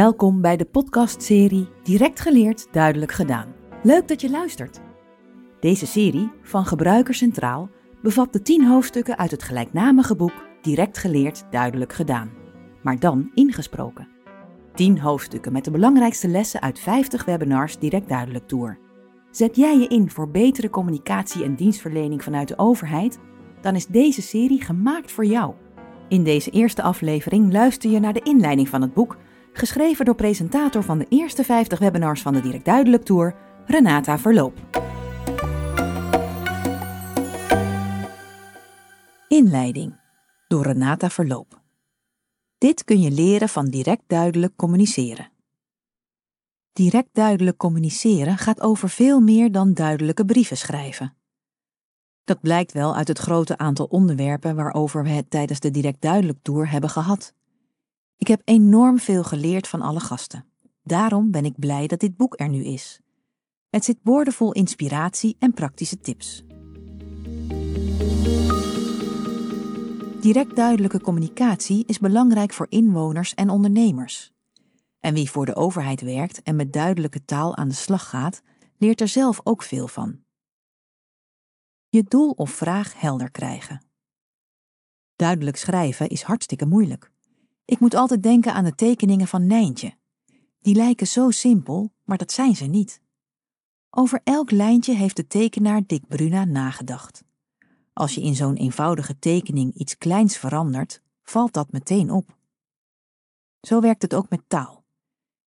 Welkom bij de podcastserie Direct geleerd, duidelijk gedaan. Leuk dat je luistert. Deze serie van Gebruiker Centraal bevat de 10 hoofdstukken uit het gelijknamige boek Direct geleerd, duidelijk gedaan, maar dan ingesproken. 10 hoofdstukken met de belangrijkste lessen uit 50 webinars Direct Duidelijk Tour. Zet jij je in voor betere communicatie en dienstverlening vanuit de overheid? Dan is deze serie gemaakt voor jou. In deze eerste aflevering luister je naar de inleiding van het boek geschreven door presentator van de eerste 50 webinars van de Direct Duidelijk Tour, Renata Verloop. Inleiding door Renata Verloop. Dit kun je leren van direct duidelijk communiceren. Direct duidelijk communiceren gaat over veel meer dan duidelijke brieven schrijven. Dat blijkt wel uit het grote aantal onderwerpen waarover we het tijdens de Direct Duidelijk Tour hebben gehad. Ik heb enorm veel geleerd van alle gasten. Daarom ben ik blij dat dit boek er nu is. Het zit boordevol inspiratie en praktische tips. Direct duidelijke communicatie is belangrijk voor inwoners en ondernemers. En wie voor de overheid werkt en met duidelijke taal aan de slag gaat, leert er zelf ook veel van. Je doel of vraag helder krijgen. Duidelijk schrijven is hartstikke moeilijk. Ik moet altijd denken aan de tekeningen van Nijntje. Die lijken zo simpel, maar dat zijn ze niet. Over elk lijntje heeft de tekenaar Dick Bruna nagedacht. Als je in zo'n eenvoudige tekening iets kleins verandert, valt dat meteen op. Zo werkt het ook met taal.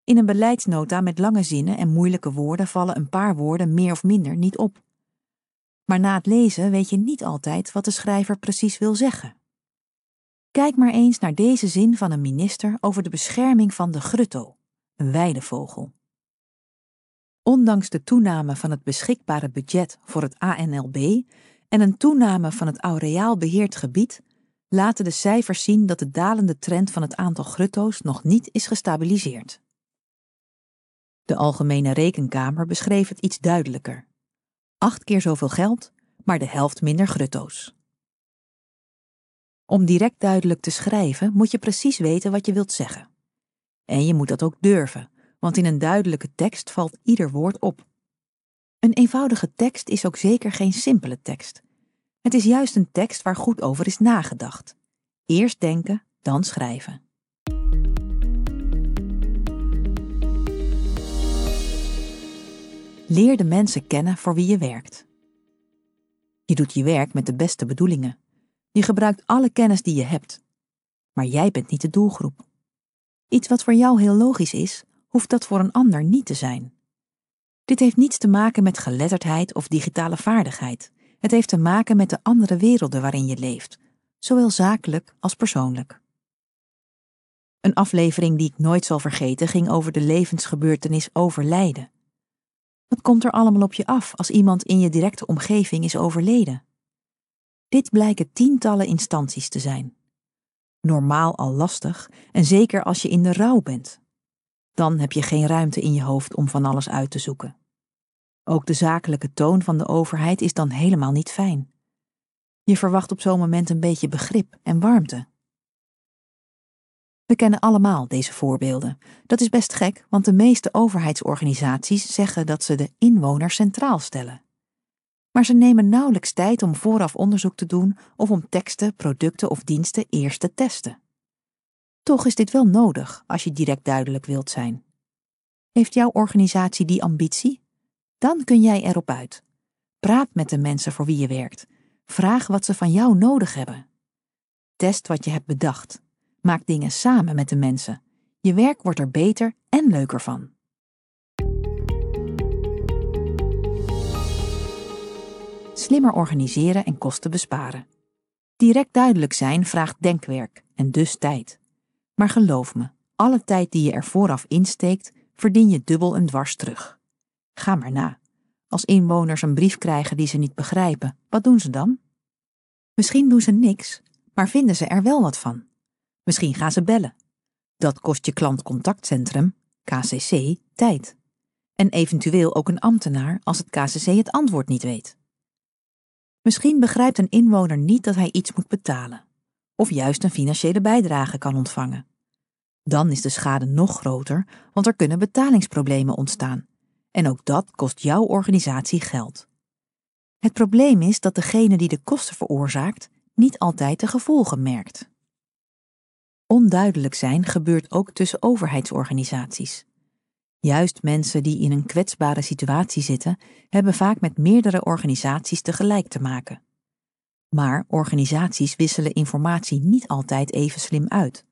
In een beleidsnota met lange zinnen en moeilijke woorden vallen een paar woorden meer of minder niet op. Maar na het lezen weet je niet altijd wat de schrijver precies wil zeggen. Kijk maar eens naar deze zin van een minister over de bescherming van de grutto, een weidevogel. Ondanks de toename van het beschikbare budget voor het ANLB en een toename van het aureaal beheerd gebied, laten de cijfers zien dat de dalende trend van het aantal grutto's nog niet is gestabiliseerd. De Algemene Rekenkamer beschreef het iets duidelijker. Acht keer zoveel geld, maar de helft minder grutto's. Om direct duidelijk te schrijven moet je precies weten wat je wilt zeggen. En je moet dat ook durven, want in een duidelijke tekst valt ieder woord op. Een eenvoudige tekst is ook zeker geen simpele tekst. Het is juist een tekst waar goed over is nagedacht. Eerst denken, dan schrijven. Leer de mensen kennen voor wie je werkt. Je doet je werk met de beste bedoelingen. Je gebruikt alle kennis die je hebt. Maar jij bent niet de doelgroep. Iets wat voor jou heel logisch is, hoeft dat voor een ander niet te zijn. Dit heeft niets te maken met geletterdheid of digitale vaardigheid. Het heeft te maken met de andere werelden waarin je leeft, zowel zakelijk als persoonlijk. Een aflevering die ik nooit zal vergeten ging over de levensgebeurtenis overlijden. Wat komt er allemaal op je af als iemand in je directe omgeving is overleden? Dit blijken tientallen instanties te zijn. Normaal al lastig en zeker als je in de rouw bent. Dan heb je geen ruimte in je hoofd om van alles uit te zoeken. Ook de zakelijke toon van de overheid is dan helemaal niet fijn. Je verwacht op zo'n moment een beetje begrip en warmte. We kennen allemaal deze voorbeelden. Dat is best gek, want de meeste overheidsorganisaties zeggen dat ze de inwoner centraal stellen maar ze nemen nauwelijks tijd om vooraf onderzoek te doen of om teksten, producten of diensten eerst te testen. Toch is dit wel nodig als je direct duidelijk wilt zijn. Heeft jouw organisatie die ambitie? Dan kun jij erop uit. Praat met de mensen voor wie je werkt. Vraag wat ze van jou nodig hebben. Test wat je hebt bedacht. Maak dingen samen met de mensen. Je werk wordt er beter en leuker van. Slimmer organiseren en kosten besparen. Direct duidelijk zijn vraagt denkwerk en dus tijd. Maar geloof me, alle tijd die je er vooraf insteekt, verdien je dubbel en dwars terug. Ga maar na. Als inwoners een brief krijgen die ze niet begrijpen, wat doen ze dan? Misschien doen ze niks, maar vinden ze er wel wat van. Misschien gaan ze bellen. Dat kost je klantcontactcentrum, KCC, tijd. En eventueel ook een ambtenaar als het KCC het antwoord niet weet. Misschien begrijpt een inwoner niet dat hij iets moet betalen, of juist een financiële bijdrage kan ontvangen. Dan is de schade nog groter, want er kunnen betalingsproblemen ontstaan. En ook dat kost jouw organisatie geld. Het probleem is dat degene die de kosten veroorzaakt niet altijd de gevolgen merkt. Onduidelijk zijn gebeurt ook tussen overheidsorganisaties. Juist mensen die in een kwetsbare situatie zitten, hebben vaak met meerdere organisaties tegelijk te maken. Maar organisaties wisselen informatie niet altijd even slim uit.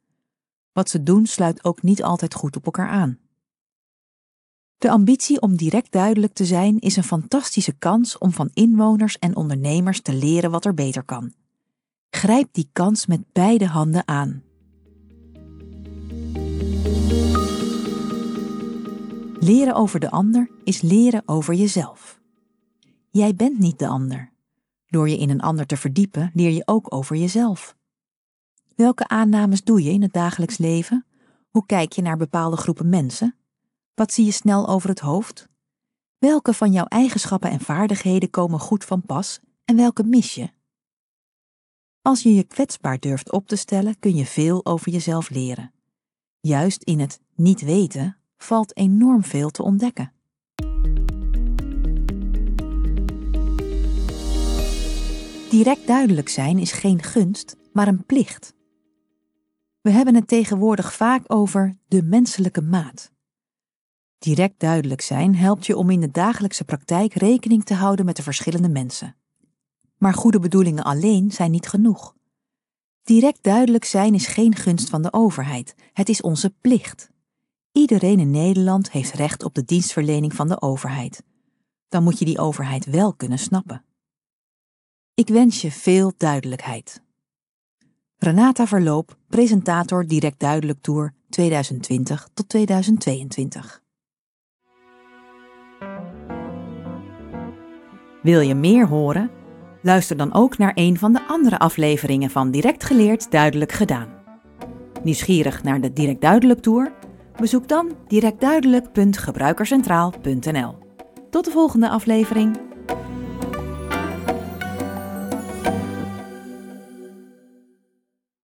Wat ze doen sluit ook niet altijd goed op elkaar aan. De ambitie om direct duidelijk te zijn is een fantastische kans om van inwoners en ondernemers te leren wat er beter kan. Grijp die kans met beide handen aan. Leren over de ander is leren over jezelf. Jij bent niet de ander. Door je in een ander te verdiepen, leer je ook over jezelf. Welke aannames doe je in het dagelijks leven? Hoe kijk je naar bepaalde groepen mensen? Wat zie je snel over het hoofd? Welke van jouw eigenschappen en vaardigheden komen goed van pas en welke mis je? Als je je kwetsbaar durft op te stellen, kun je veel over jezelf leren. Juist in het niet weten valt enorm veel te ontdekken. Direct duidelijk zijn is geen gunst, maar een plicht. We hebben het tegenwoordig vaak over de menselijke maat. Direct duidelijk zijn helpt je om in de dagelijkse praktijk rekening te houden met de verschillende mensen. Maar goede bedoelingen alleen zijn niet genoeg. Direct duidelijk zijn is geen gunst van de overheid, het is onze plicht. Iedereen in Nederland heeft recht op de dienstverlening van de overheid. Dan moet je die overheid wel kunnen snappen. Ik wens je veel duidelijkheid. Renata Verloop, presentator Direct Duidelijk Tour 2020 tot 2022. Wil je meer horen? Luister dan ook naar een van de andere afleveringen van Direct Geleerd Duidelijk Gedaan. Nieuwsgierig naar de Direct Duidelijk Tour? Bezoek dan directduidelijk.gebruikercentraal.nl. Tot de volgende aflevering.